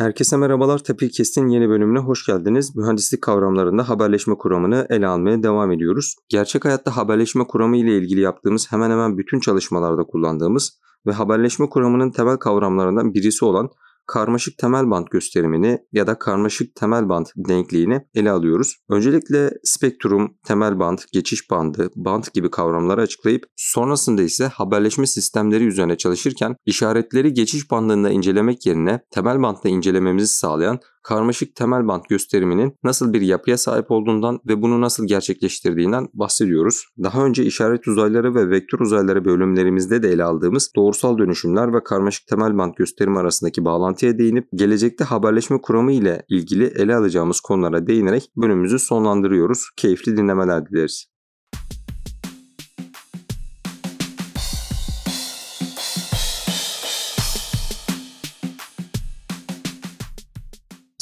Herkese merhabalar. Tapirkest'in yeni bölümüne hoş geldiniz. Mühendislik kavramlarında haberleşme kuramını ele almaya devam ediyoruz. Gerçek hayatta haberleşme kuramı ile ilgili yaptığımız hemen hemen bütün çalışmalarda kullandığımız ve haberleşme kuramının temel kavramlarından birisi olan karmaşık temel band gösterimini ya da karmaşık temel band denkliğini ele alıyoruz. Öncelikle spektrum, temel band, geçiş bandı, band gibi kavramları açıklayıp sonrasında ise haberleşme sistemleri üzerine çalışırken işaretleri geçiş bandında incelemek yerine temel bandda incelememizi sağlayan karmaşık temel bant gösteriminin nasıl bir yapıya sahip olduğundan ve bunu nasıl gerçekleştirdiğinden bahsediyoruz. Daha önce işaret uzayları ve vektör uzayları bölümlerimizde de ele aldığımız doğrusal dönüşümler ve karmaşık temel bant gösterimi arasındaki bağlantıya değinip gelecekte haberleşme kuramı ile ilgili ele alacağımız konulara değinerek bölümümüzü sonlandırıyoruz. Keyifli dinlemeler dileriz.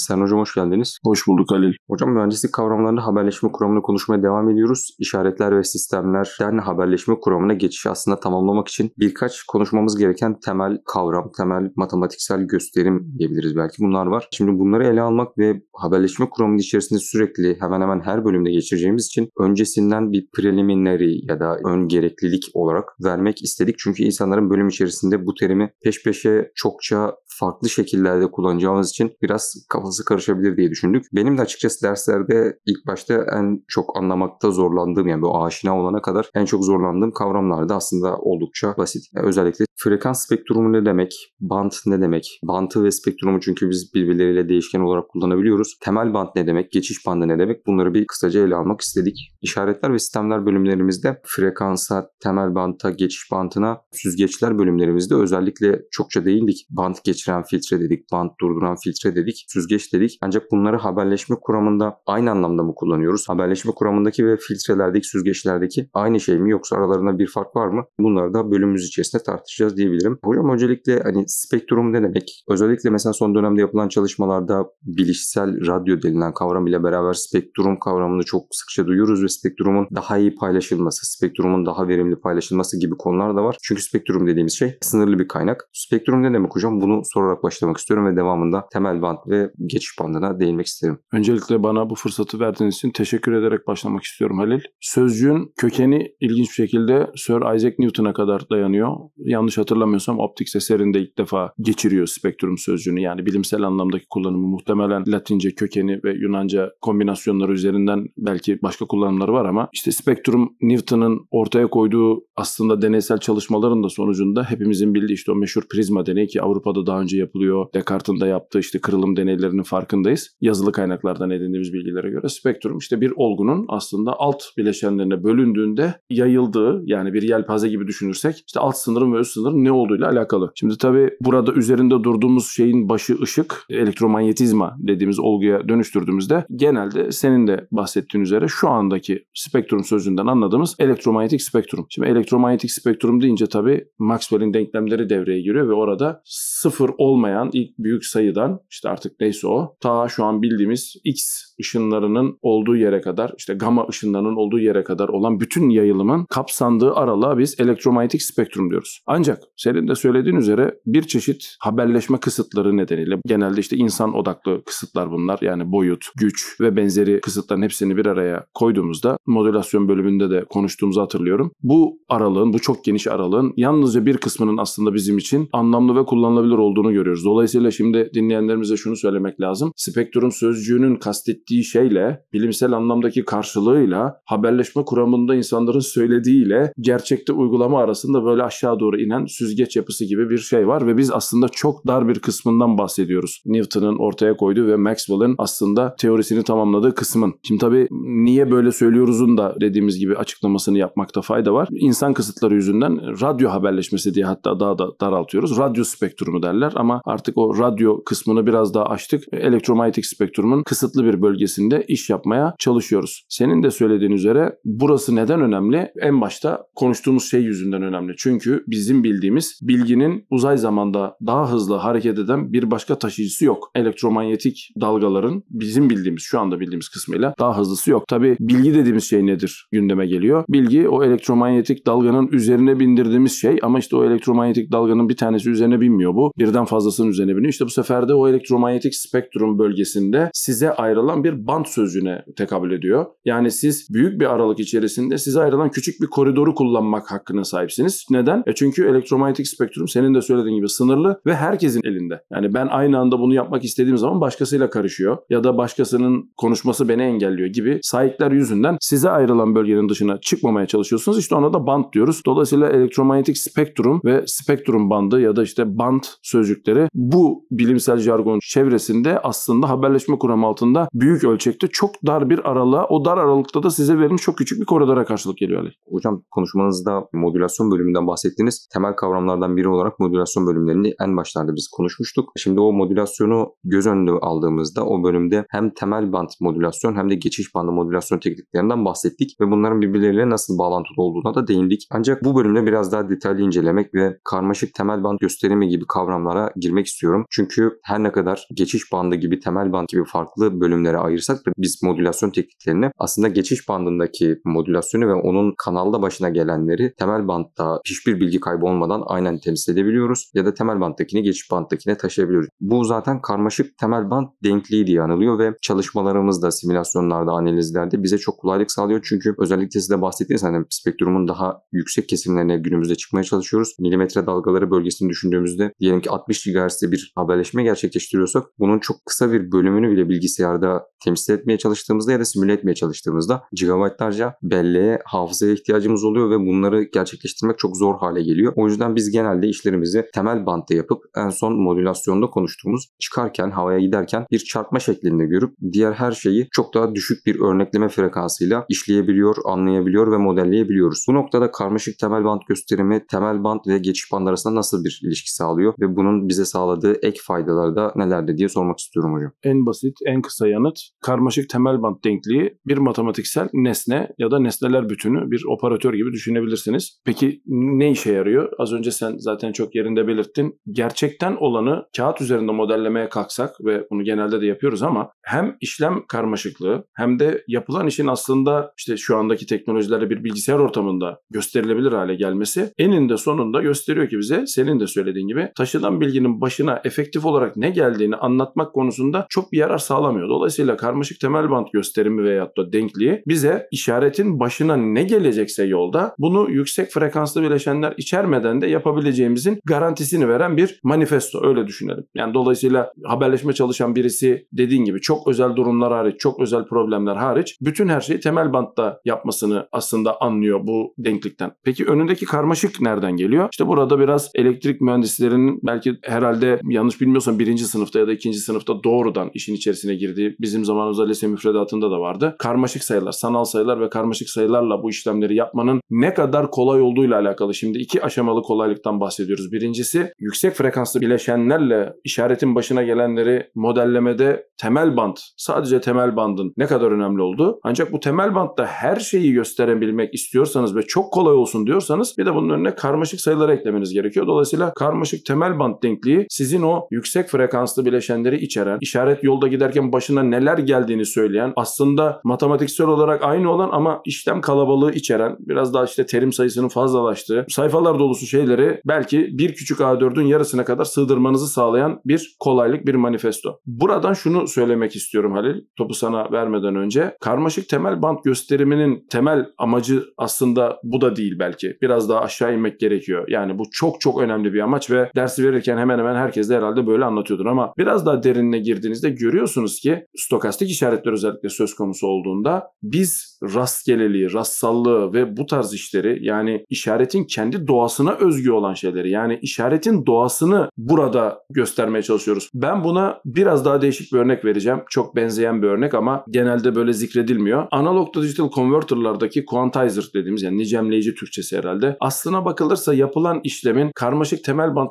Sen hocam hoş geldiniz. Hoş bulduk Halil. Hocam mühendislik kavramlarında haberleşme kuramını konuşmaya devam ediyoruz. İşaretler ve sistemlerden haberleşme kuramına geçişi aslında tamamlamak için birkaç konuşmamız gereken temel kavram, temel matematiksel gösterim diyebiliriz belki bunlar var. Şimdi bunları ele almak ve haberleşme kuramının içerisinde sürekli hemen hemen her bölümde geçireceğimiz için öncesinden bir preliminary ya da ön gereklilik olarak vermek istedik. Çünkü insanların bölüm içerisinde bu terimi peş peşe çokça farklı şekillerde kullanacağımız için biraz kafası karışabilir diye düşündük. Benim de açıkçası derslerde ilk başta en çok anlamakta zorlandığım yani bu aşina olana kadar en çok zorlandığım kavramlar da aslında oldukça basit. Yani özellikle frekans spektrumu ne demek, band ne demek, bantı ve spektrumu çünkü biz birbirleriyle değişken olarak kullanabiliyoruz. Temel band ne demek, geçiş bandı ne demek bunları bir kısaca ele almak istedik. İşaretler ve sistemler bölümlerimizde frekansa, temel banta, geçiş bantına, süzgeçler bölümlerimizde özellikle çokça değindik. Bant geçiren filtre dedik, bant durduran filtre dedik, süzgeç dedik. Ancak bunları haberleşme kuramında aynı anlamda mı kullanıyoruz? Haberleşme kuramındaki ve filtrelerdeki, süzgeçlerdeki aynı şey mi yoksa aralarında bir fark var mı? Bunları da bölümümüz içerisinde tartışacağız diyebilirim. Hocam öncelikle hani spektrum ne demek? Özellikle mesela son dönemde yapılan çalışmalarda bilişsel radyo denilen kavram ile beraber spektrum kavramını çok sıkça duyuyoruz ve spektrumun daha iyi paylaşılması, spektrumun daha verimli paylaşılması gibi konular da var. Çünkü spektrum dediğimiz şey sınırlı bir kaynak. Spektrum ne demek hocam? Bunu sorarak başlamak istiyorum ve devamında temel band ve geçiş bandına değinmek isterim. Öncelikle bana bu fırsatı verdiğiniz için teşekkür ederek başlamak istiyorum Halil. Sözcüğün kökeni ilginç bir şekilde Sir Isaac Newton'a kadar dayanıyor. Yanlış hatırlamıyorsam optik eserinde ilk defa geçiriyor spektrum sözcüğünü. Yani bilimsel anlamdaki kullanımı muhtemelen Latince kökeni ve Yunanca kombinasyonları üzerinden belki başka kullanımları var ama işte spektrum Newton'ın ortaya koyduğu aslında deneysel çalışmaların da sonucunda hepimizin bildiği işte o meşhur prizma deneyi ki Avrupa'da daha önce yapılıyor. Descartes'in de yaptığı işte kırılım deneylerinin farkındayız. Yazılı kaynaklardan edindiğimiz bilgilere göre spektrum işte bir olgunun aslında alt bileşenlerine bölündüğünde yayıldığı yani bir yelpaze gibi düşünürsek işte alt sınırın ve üst sınırın ne olduğuyla alakalı. Şimdi tabii burada üzerinde durduğumuz şeyin başı ışık, elektromanyetizma dediğimiz olguya dönüştürdüğümüzde genelde senin de bahsettiğin üzere şu andaki spektrum sözünden anladığımız elektromanyetik spektrum. Şimdi elektromanyetik spektrum deyince tabii Maxwell'in denklemleri devreye giriyor ve orada sıfır olmayan ilk büyük sayıdan işte artık neyse o ta şu an bildiğimiz X ışınlarının olduğu yere kadar işte gamma ışınlarının olduğu yere kadar olan bütün yayılımın kapsandığı aralığa biz elektromanyetik spektrum diyoruz. Ancak senin de söylediğin üzere bir çeşit haberleşme kısıtları nedeniyle genelde işte insan odaklı kısıtlar bunlar yani boyut, güç ve benzeri kısıtların hepsini bir araya koyduğumuzda modülasyon bölümünde de konuştuğumuzu hatırlıyorum. Bu aralığın, bu çok geniş aralığın yalnızca bir kısmının aslında bizim için anlamlı ve kullanılabilir olduğunu görüyoruz. Dolayısıyla şimdi dinleyenlerimize şunu söylemek lazım. Spektrum sözcüğünün kastettiği şeyle, bilimsel anlamdaki karşılığıyla, haberleşme kuramında insanların söylediğiyle gerçekte uygulama arasında böyle aşağı doğru inen süzgeç yapısı gibi bir şey var ve biz aslında çok dar bir kısmından bahsediyoruz. Newton'ın ortaya koyduğu ve Maxwell'ın aslında teorisini tamamladığı kısmın. Şimdi tabii niye böyle söylüyoruzun da dediğimiz gibi açıklamasını yapmakta fayda var. İnsan kısıtları yüzünden radyo haberleşmesi diye hatta daha da daraltıyoruz. Radyo spektrumu derler ama artık o radyo kısmını biraz daha açtık. Elektromanyetik spektrumun kısıtlı bir bölgesinde iş yapmaya çalışıyoruz. Senin de söylediğin üzere burası neden önemli? En başta konuştuğumuz şey yüzünden önemli. Çünkü bizim bildiğimiz bilginin uzay zamanda daha hızlı hareket eden bir başka taşıyıcısı yok. Elektromanyetik dalgaların bizim bildiğimiz şu anda bildiğimiz kısmıyla daha hızlısı yok. Tabi bilgi dediğimiz şey nedir gündeme geliyor. Bilgi o elektromanyetik dalganın üzerine bindirdiğimiz şey ama işte o elektromanyetik dalganın bir tanesi üzerine binmiyor bu. Birden birden fazlasının üzerine biniyor. İşte bu sefer de o elektromanyetik spektrum bölgesinde size ayrılan bir bant sözcüğüne tekabül ediyor. Yani siz büyük bir aralık içerisinde size ayrılan küçük bir koridoru kullanmak hakkına sahipsiniz. Neden? E çünkü elektromanyetik spektrum senin de söylediğin gibi sınırlı ve herkesin elinde. Yani ben aynı anda bunu yapmak istediğim zaman başkasıyla karışıyor ya da başkasının konuşması beni engelliyor gibi sahipler yüzünden size ayrılan bölgenin dışına çıkmamaya çalışıyorsunuz. İşte ona da band diyoruz. Dolayısıyla elektromanyetik spektrum ve spektrum bandı ya da işte band sözcükleri bu bilimsel jargon çevresinde aslında haberleşme kuramı altında büyük ölçekte çok dar bir aralığa o dar aralıkta da size verilmiş çok küçük bir koridora karşılık geliyor Ali. Hocam konuşmanızda modülasyon bölümünden bahsettiniz. Temel kavramlardan biri olarak modülasyon bölümlerini en başlarda biz konuşmuştuk. Şimdi o modülasyonu göz önüne aldığımızda o bölümde hem temel band modülasyon hem de geçiş bandı modülasyon tekniklerinden bahsettik ve bunların birbirleriyle nasıl bağlantılı olduğuna da değindik. Ancak bu bölümde biraz daha detaylı incelemek ve karmaşık temel band gösterimi gibi kavramlara girmek istiyorum. Çünkü her ne kadar geçiş bandı gibi temel band gibi farklı bölümlere ayırsak da biz modülasyon tekniklerini aslında geçiş bandındaki modülasyonu ve onun kanalda başına gelenleri temel bandta hiçbir bilgi kaybı olmadan aynen temsil edebiliyoruz ya da temel bandtakini geçiş bandtakine taşıyabiliyoruz. Bu zaten karmaşık temel band denkliği diye anılıyor ve çalışmalarımızda, simülasyonlarda, analizlerde bize çok kolaylık sağlıyor. Çünkü özellikle size bahsettiğiniz hani spektrumun daha yüksek kesimlerine günümüzde çıkmaya çalışıyoruz. Milimetre dalgaları bölgesini düşündüğümüzde diyelim ki 60 GHz'de bir haberleşme gerçekleştiriyorsak bunun çok kısa bir bölümünü bile bilgisayarda temsil etmeye çalıştığımızda ya da simüle etmeye çalıştığımızda gigabaytlarca belleğe, hafızaya ihtiyacımız oluyor ve bunları gerçekleştirmek çok zor hale geliyor. O yüzden biz genelde işlerimizi temel bantta yapıp en son modülasyonda konuştuğumuz çıkarken, havaya giderken bir çarpma şeklinde görüp diğer her şeyi çok daha düşük bir örnekleme frekansıyla işleyebiliyor, anlayabiliyor ve modelleyebiliyoruz. Bu noktada karmaşık temel band gösterimi temel band ve geçiş band arasında nasıl bir ilişki sağlıyor ve bunun bize sağladığı ek faydaları da nelerdir diye sormak istiyorum hocam. En basit, en kısa yanıt karmaşık temel band denkliği bir matematiksel nesne ya da nesneler bütünü bir operatör gibi düşünebilirsiniz. Peki ne işe yarıyor? Az önce sen zaten çok yerinde belirttin. Gerçekten olanı kağıt üzerinde modellemeye kalksak ve bunu genelde de yapıyoruz ama hem işlem karmaşıklığı hem de yapılan işin aslında işte şu andaki teknolojilerle bir bilgisayar ortamında gösterilebilir hale gelmesi eninde sonunda gösteriyor ki bize senin de söylediğin gibi taşınan bilginin başına efektif olarak ne geldiğini anlatmak konusunda çok bir yarar sağlamıyor. Dolayısıyla karmaşık temel band gösterimi veyahut da denkliği bize işaretin başına ne gelecekse yolda bunu yüksek frekanslı bileşenler içermeden de yapabileceğimizin garantisini veren bir manifesto öyle düşünelim. Yani dolayısıyla haberleşme çalışan birisi dediğin gibi çok özel durumlar hariç, çok özel problemler hariç bütün her şeyi temel bantta yapmasını aslında anlıyor bu denklikten. Peki önündeki karmaşık nereden geliyor? İşte burada biraz elektrik mühendislerinin belki herhalde yanlış bilmiyorsam birinci sınıfta ya da ikinci sınıfta doğrudan işin içerisine girdiği bizim zamanımızda lise müfredatında da vardı. Karmaşık sayılar, sanal sayılar ve karmaşık sayılarla bu işlemleri yapmanın ne kadar kolay olduğuyla alakalı. Şimdi iki aşamalı kolaylıktan bahsediyoruz. Birincisi yüksek frekanslı bileşenlerle işaretin başına gelenleri modellemede temel band, sadece temel bandın ne kadar önemli olduğu. Ancak bu temel bandda her şeyi gösterebilmek istiyorsanız ve çok kolay olsun diyorsanız bir de bunun önüne karmaşık sayıları eklemeniz gerekiyor. Dolayısıyla karmaşık temel band denkliği sizin o yüksek frekanslı bileşenleri içeren, işaret yolda giderken başına neler geldiğini söyleyen, aslında matematiksel olarak aynı olan ama işlem kalabalığı içeren, biraz daha işte terim sayısının fazlalaştığı, sayfalar dolusu şeyleri belki bir küçük A4'ün yarısına kadar sığdırmanızı sağlayan bir kolaylık, bir manifesto. Buradan şunu söylemek istiyorum Halil, topu sana vermeden önce. Karmaşık temel band gösteriminin temel amacı aslında bu da değil belki. Biraz daha aşağı inmek gerekiyor. Yani bu çok çok önemli bir amaç ve dersi verirken hemen hemen herkes de herhalde böyle anlatıyordur ama biraz daha derinine girdiğinizde görüyorsunuz ki stokastik işaretler özellikle söz konusu olduğunda biz rastgeleliği, rastsallığı ve bu tarz işleri yani işaretin kendi doğasına özgü olan şeyleri yani işaretin doğasını burada göstermeye çalışıyoruz. Ben buna biraz daha değişik bir örnek vereceğim. Çok benzeyen bir örnek ama genelde böyle zikredilmiyor. Analog to digital converter'lardaki quantizer dediğimiz yani nicemleyici Türkçesi herhalde. Aslına bakılırsa yapılan işlemin karmaşık temel band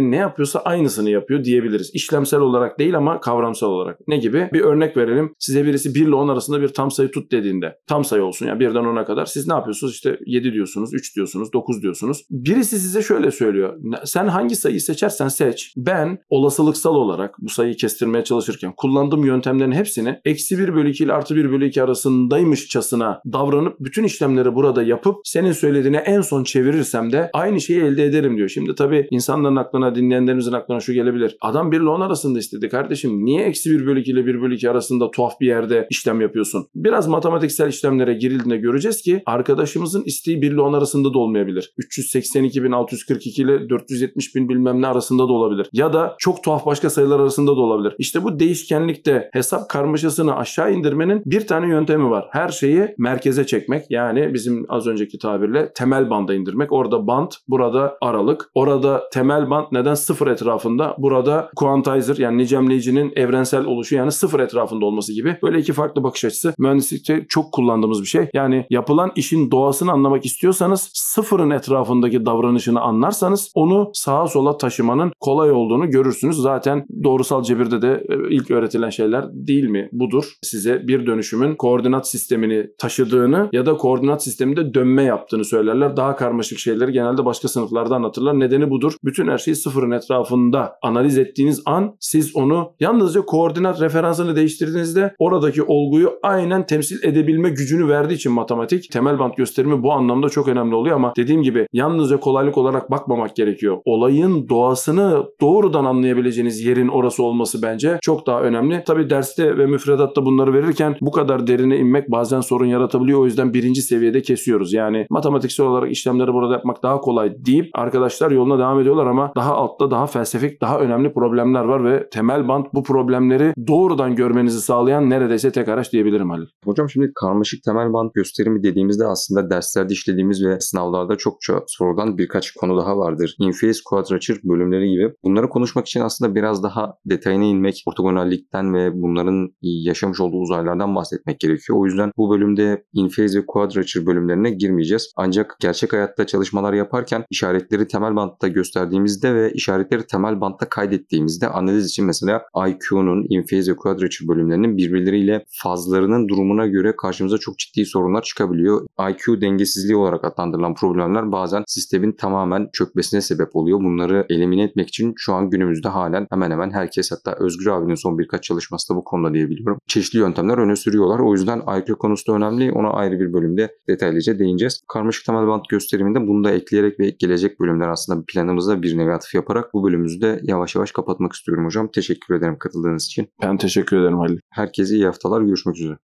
gösteriminin ne yapıyorsa aynısını yapıyor diyebiliriz. İşlemsel olarak değil ama kavramsal olarak. Ne gibi? Bir örnek verelim. Size birisi 1 ile 10 arasında bir tam sayı tut dediğinde tam sayı olsun yani 1'den 10'a kadar siz ne yapıyorsunuz? İşte 7 diyorsunuz, 3 diyorsunuz, 9 diyorsunuz. Birisi size şöyle söylüyor. Sen hangi sayıyı seçersen seç. Ben olasılıksal olarak bu sayıyı kestirmeye çalışırken kullandığım yöntemlerin hepsini eksi 1 bölü 2 ile artı 1 bölü 2 arasındaymışçasına davranıp bütün işlemleri burada yapıp senin söylediğine en son çevirirsem de aynı şeyi elde ederim diyor. Şimdi tabii insanların aklına sonra dinleyenlerimizin aklına şu gelebilir. Adam 1 ile 10 arasında istedi kardeşim. Niye eksi 1 bölü 2 ile 1 bölü 2 arasında tuhaf bir yerde işlem yapıyorsun? Biraz matematiksel işlemlere girildiğinde göreceğiz ki arkadaşımızın isteği 1 ile 10 arasında da olmayabilir. 382.642 ile 470.000 bilmem ne arasında da olabilir. Ya da çok tuhaf başka sayılar arasında da olabilir. İşte bu değişkenlikte hesap karmaşasını aşağı indirmenin bir tane yöntemi var. Her şeyi merkeze çekmek. Yani bizim az önceki tabirle temel banda indirmek. Orada band, burada aralık. Orada temel band neden sıfır etrafında? Burada quantizer yani nicemleyicinin evrensel oluşu yani sıfır etrafında olması gibi. Böyle iki farklı bakış açısı. Mühendislikte çok kullandığımız bir şey. Yani yapılan işin doğasını anlamak istiyorsanız sıfırın etrafındaki davranışını anlarsanız onu sağa sola taşımanın kolay olduğunu görürsünüz. Zaten doğrusal cebirde de e, ilk öğretilen şeyler değil mi? Budur. Size bir dönüşümün koordinat sistemini taşıdığını ya da koordinat sisteminde dönme yaptığını söylerler. Daha karmaşık şeyleri genelde başka sınıflarda anlatırlar. Nedeni budur. Bütün her şeyi sıfırın etrafında analiz ettiğiniz an siz onu yalnızca koordinat referansını değiştirdiğinizde oradaki olguyu aynen temsil edebilme gücünü verdiği için matematik temel bant gösterimi bu anlamda çok önemli oluyor ama dediğim gibi yalnızca kolaylık olarak bakmamak gerekiyor. Olayın doğasını doğrudan anlayabileceğiniz yerin orası olması bence çok daha önemli. Tabi derste ve müfredatta bunları verirken bu kadar derine inmek bazen sorun yaratabiliyor. O yüzden birinci seviyede kesiyoruz. Yani matematiksel olarak işlemleri burada yapmak daha kolay deyip arkadaşlar yoluna devam ediyorlar ama daha altta daha felsefik daha önemli problemler var ve temel bant bu problemleri doğrudan görmenizi sağlayan neredeyse tek araç diyebilirim Halil. Hocam şimdi karmaşık temel bant gösterimi dediğimizde aslında derslerde işlediğimiz ve sınavlarda çokça sorulan birkaç konu daha vardır. Inface, quadrature bölümleri gibi. Bunları konuşmak için aslında biraz daha detayına inmek, ortogonallikten ve bunların yaşamış olduğu uzaylardan bahsetmek gerekiyor. O yüzden bu bölümde inface ve quadrature bölümlerine girmeyeceğiz. Ancak gerçek hayatta çalışmalar yaparken işaretleri temel bantta gösterdiğimizde ve işaretleri temel bantta kaydettiğimizde analiz için mesela IQ'nun inface ve quadrature bölümlerinin birbirleriyle fazlarının durumuna göre karşımıza çok ciddi sorunlar çıkabiliyor. IQ dengesizliği olarak adlandırılan problemler bazen sistemin tamamen çökmesine sebep oluyor. Bunları elimine etmek için şu an günümüzde halen hemen hemen herkes hatta Özgür abinin son birkaç çalışması da bu konuda diyebiliyorum. Çeşitli yöntemler öne sürüyorlar. O yüzden IQ konusu da önemli. Ona ayrı bir bölümde detaylıca değineceğiz. Karmaşık temel bant gösteriminde bunu da ekleyerek ve gelecek bölümler aslında planımızda bir negatif yaparak bu bölümümüzü de yavaş yavaş kapatmak istiyorum hocam. Teşekkür ederim katıldığınız için. Ben teşekkür ederim Halil. Herkese iyi haftalar. Görüşmek üzere.